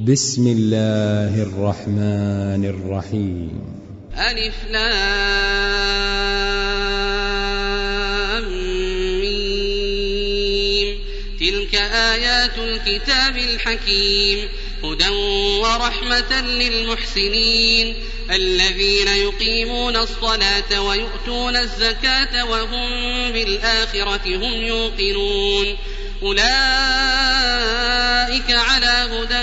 بسم الله الرحمن الرحيم. ألف لام تلك آيات الكتاب الحكيم. هدى ورحمة للمحسنين. الذين يقيمون الصلاة ويؤتون الزكاة وهم بالآخرة هم يوقنون. أولئك على هدى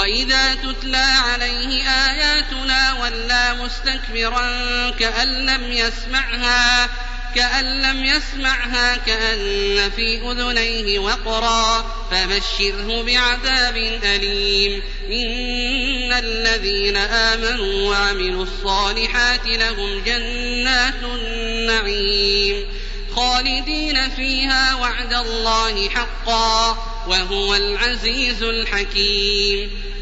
وإذا تتلى عليه آياتنا ولى مستكبرا كأن لم يسمعها كأن لم يسمعها كأن في أذنيه وقرا فبشره بعذاب أليم إن الذين آمنوا وعملوا الصالحات لهم جنات النعيم خالدين فيها وعد الله حقا وهو العزيز الحكيم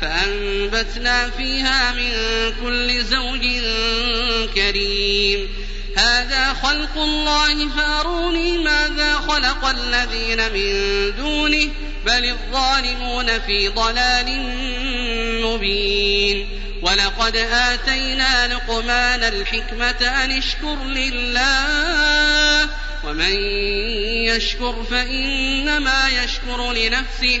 فأنبتنا فيها من كل زوج كريم. هذا خلق الله فأروني ماذا خلق الذين من دونه بل الظالمون في ضلال مبين. ولقد آتينا لقمان الحكمة أن اشكر لله ومن يشكر فإنما يشكر لنفسه.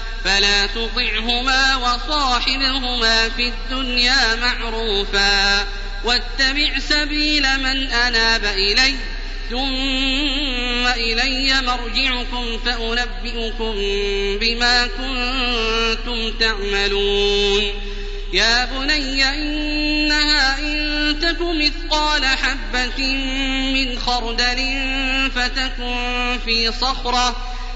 فلا تطعهما وصاحبهما في الدنيا معروفا واتبع سبيل من أناب إلي ثم إلي مرجعكم فأنبئكم بما كنتم تعملون يا بني إنها إن تك مثقال حبة من خردل فتكن في صخرة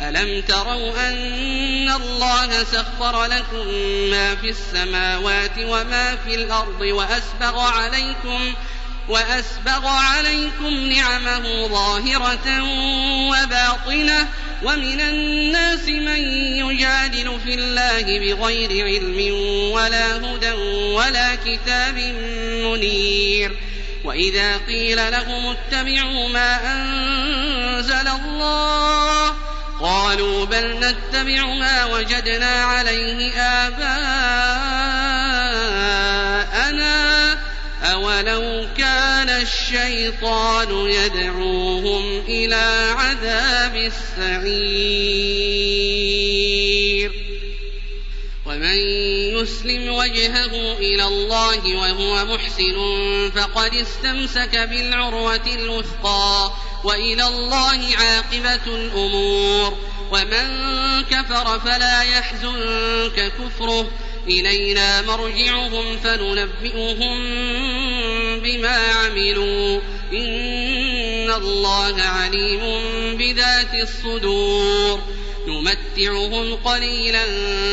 ألم تروا أن الله سخر لكم ما في السماوات وما في الأرض وأسبغ عليكم وأسبغ عليكم نعمه ظاهرة وباطنة ومن الناس من يجادل في الله بغير علم ولا هدى ولا كتاب منير وإذا قيل لهم اتبعوا ما أنزل الله قالوا بل نتبع ما وجدنا عليه آباءنا أولو كان الشيطان يدعوهم إلى عذاب السعير. ومن يسلم وجهه إلى الله وهو محسن فقد استمسك بالعروة الوثقى. وإلى الله عاقبة الأمور. ومن كفر فلا يحزنك كفره. إلينا مرجعهم فننبئهم بما عملوا. إن الله عليم بذات الصدور. نمتعهم قليلا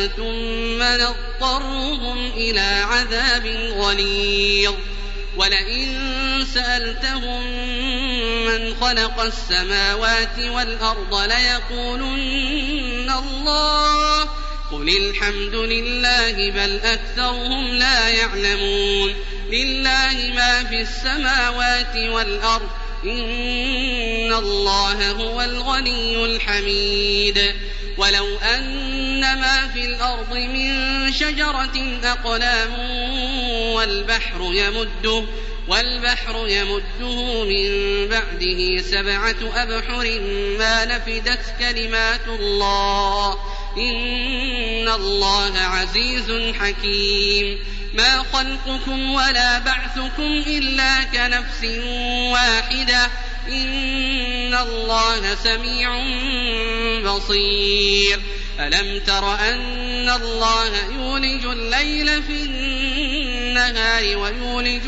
ثم نضطرهم إلى عذاب غليظ. ولئن سألتهم من خلق السماوات والأرض ليقولن الله قل الحمد لله بل أكثرهم لا يعلمون لله ما في السماوات والأرض إن الله هو الغني الحميد ولو أن ما في الأرض من شجرة أقلام والبحر يمده والبحر يمده من بعده سبعة أبحر ما نفدت كلمات الله. إن الله عزيز حكيم. ما خلقكم ولا بعثكم إلا كنفس واحدة. إن الله سميع بصير. ألم تر أن الله يولج الليل في النهار ويولج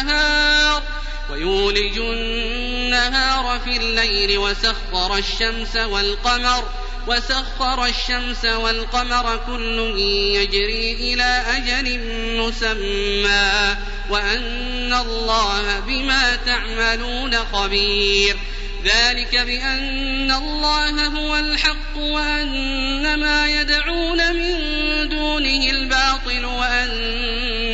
النهار ويولج النهار في الليل وسخر الشمس والقمر وسخر الشمس والقمر كل يجري إلى أجل مسمى وأن الله بما تعملون خبير ذلك بأن الله هو الحق وأن ما يدعون من دونه الباطل وأن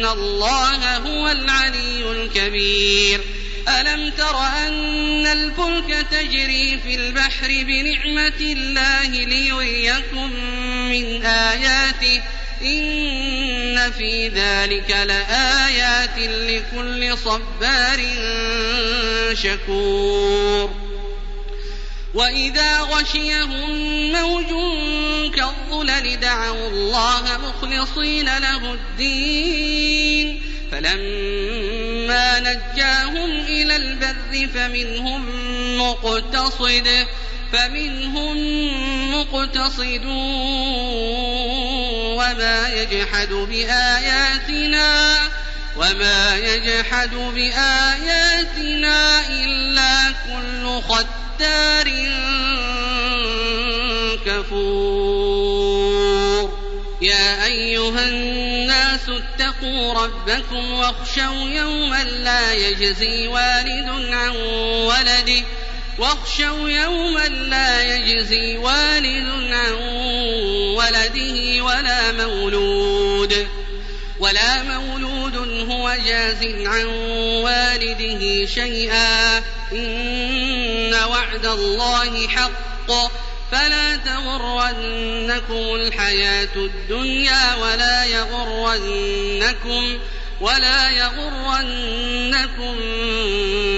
الله هو العلي الكبير ألم تر أن الفلك تجري في البحر بنعمة الله ليريكم من آياته إن في ذلك لآيات لكل صبار شكور وإذا غشيهم موج كالظلل دعوا الله مخلصين له الدين فلما نجاهم إلى البر فمنهم مقتصد فمنهم مقتصد وما يجحد بآياتنا وما يجحد بآياتنا إلا ختار كفور. يا أيها الناس اتقوا ربكم واخشوا يوما لا يجزي والد عن ولده. واخشوا يوما لا يجزي والد عن ولده ولا مولود. ولا مولود هو جاز عن والده شيئا. وعد الله حق. فلا تغرنكم الحياة الدنيا ولا يغرنكم ولا يغرنكم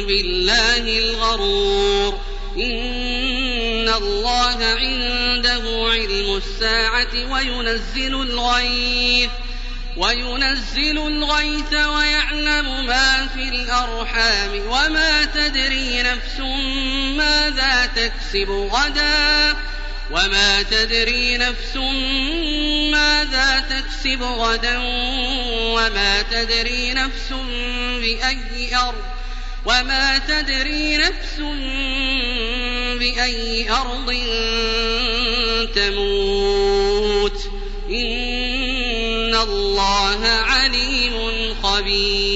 بالله الغرور. إن الله عنده علم الساعة وينزل الغيث. وينزل الغيث ويعلم ما في الأرحام وما تدري نفس ماذا تكسب غدا وما تدري نفس ماذا تكسب غدا وما تدري نفس بأي أرض وما تدري نفس بأي أرض تموت الله عليم خبير